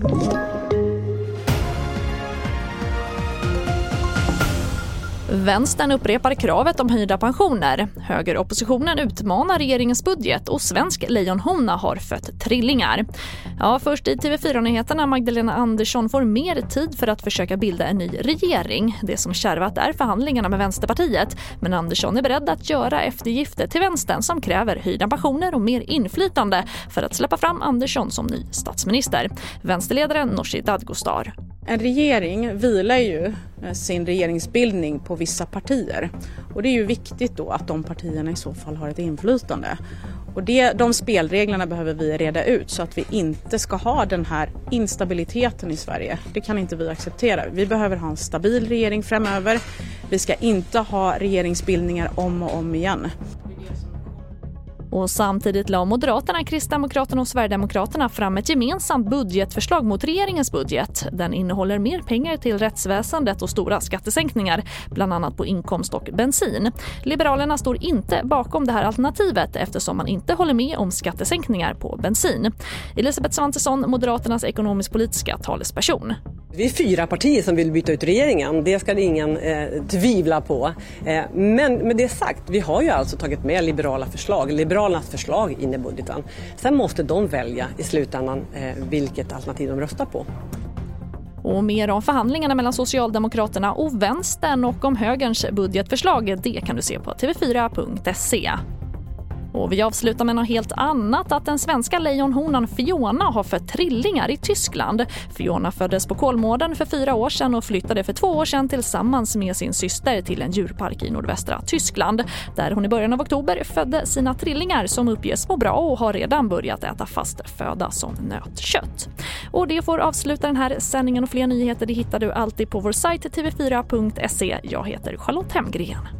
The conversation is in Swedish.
Thank you. Vänstern upprepar kravet om höjda pensioner. Högeroppositionen utmanar regeringens budget och svensk lejonhona har fött trillingar. Ja, först i TV4-nyheterna Magdalena Andersson får mer tid för att försöka bilda en ny regering. Det som kärvat är förhandlingarna med Vänsterpartiet. Men Andersson är beredd att göra eftergifter till vänstern som kräver höjda pensioner och mer inflytande för att släppa fram Andersson som ny statsminister. Vänsterledaren Nooshi Dadgostar. En regering vilar ju eh, sin regeringsbildning på vissa partier. Och det är ju viktigt då att de partierna i så fall har ett inflytande. Och det, de spelreglerna behöver vi reda ut så att vi inte ska ha den här instabiliteten i Sverige. Det kan inte vi acceptera. Vi behöver ha en stabil regering framöver. Vi ska inte ha regeringsbildningar om och om igen. Och samtidigt la Moderaterna, Kristdemokraterna och Sverigedemokraterna fram ett gemensamt budgetförslag mot regeringens budget. Den innehåller mer pengar till rättsväsendet och stora skattesänkningar, bland annat på inkomst och bensin. Liberalerna står inte bakom det här alternativet eftersom man inte håller med om skattesänkningar på bensin. Elisabeth Svantesson, Moderaternas ekonomisk-politiska talesperson. Vi är fyra partier som vill byta ut regeringen, det ska ingen eh, tvivla på. Eh, men med det sagt, vi har ju alltså tagit med liberala förslag, Liberalernas förslag in i budgeten. Sen måste de välja i slutändan eh, vilket alternativ de röstar på. Och mer om förhandlingarna mellan Socialdemokraterna och Vänstern och om högerns budgetförslag det kan du se på tv4.se. Och vi avslutar med något helt annat, att den svenska lejonhonan Fiona har fött trillingar i Tyskland. Fiona föddes på Kolmården för fyra år sedan och flyttade för två år sedan tillsammans med sin syster till en djurpark i nordvästra Tyskland där hon i början av oktober födde sina trillingar som uppges må bra och har redan börjat äta fast föda som nötkött. Och det får avsluta den här sändningen och fler nyheter det hittar du alltid på vår sajt tv4.se. Jag heter Charlotte Hemgren.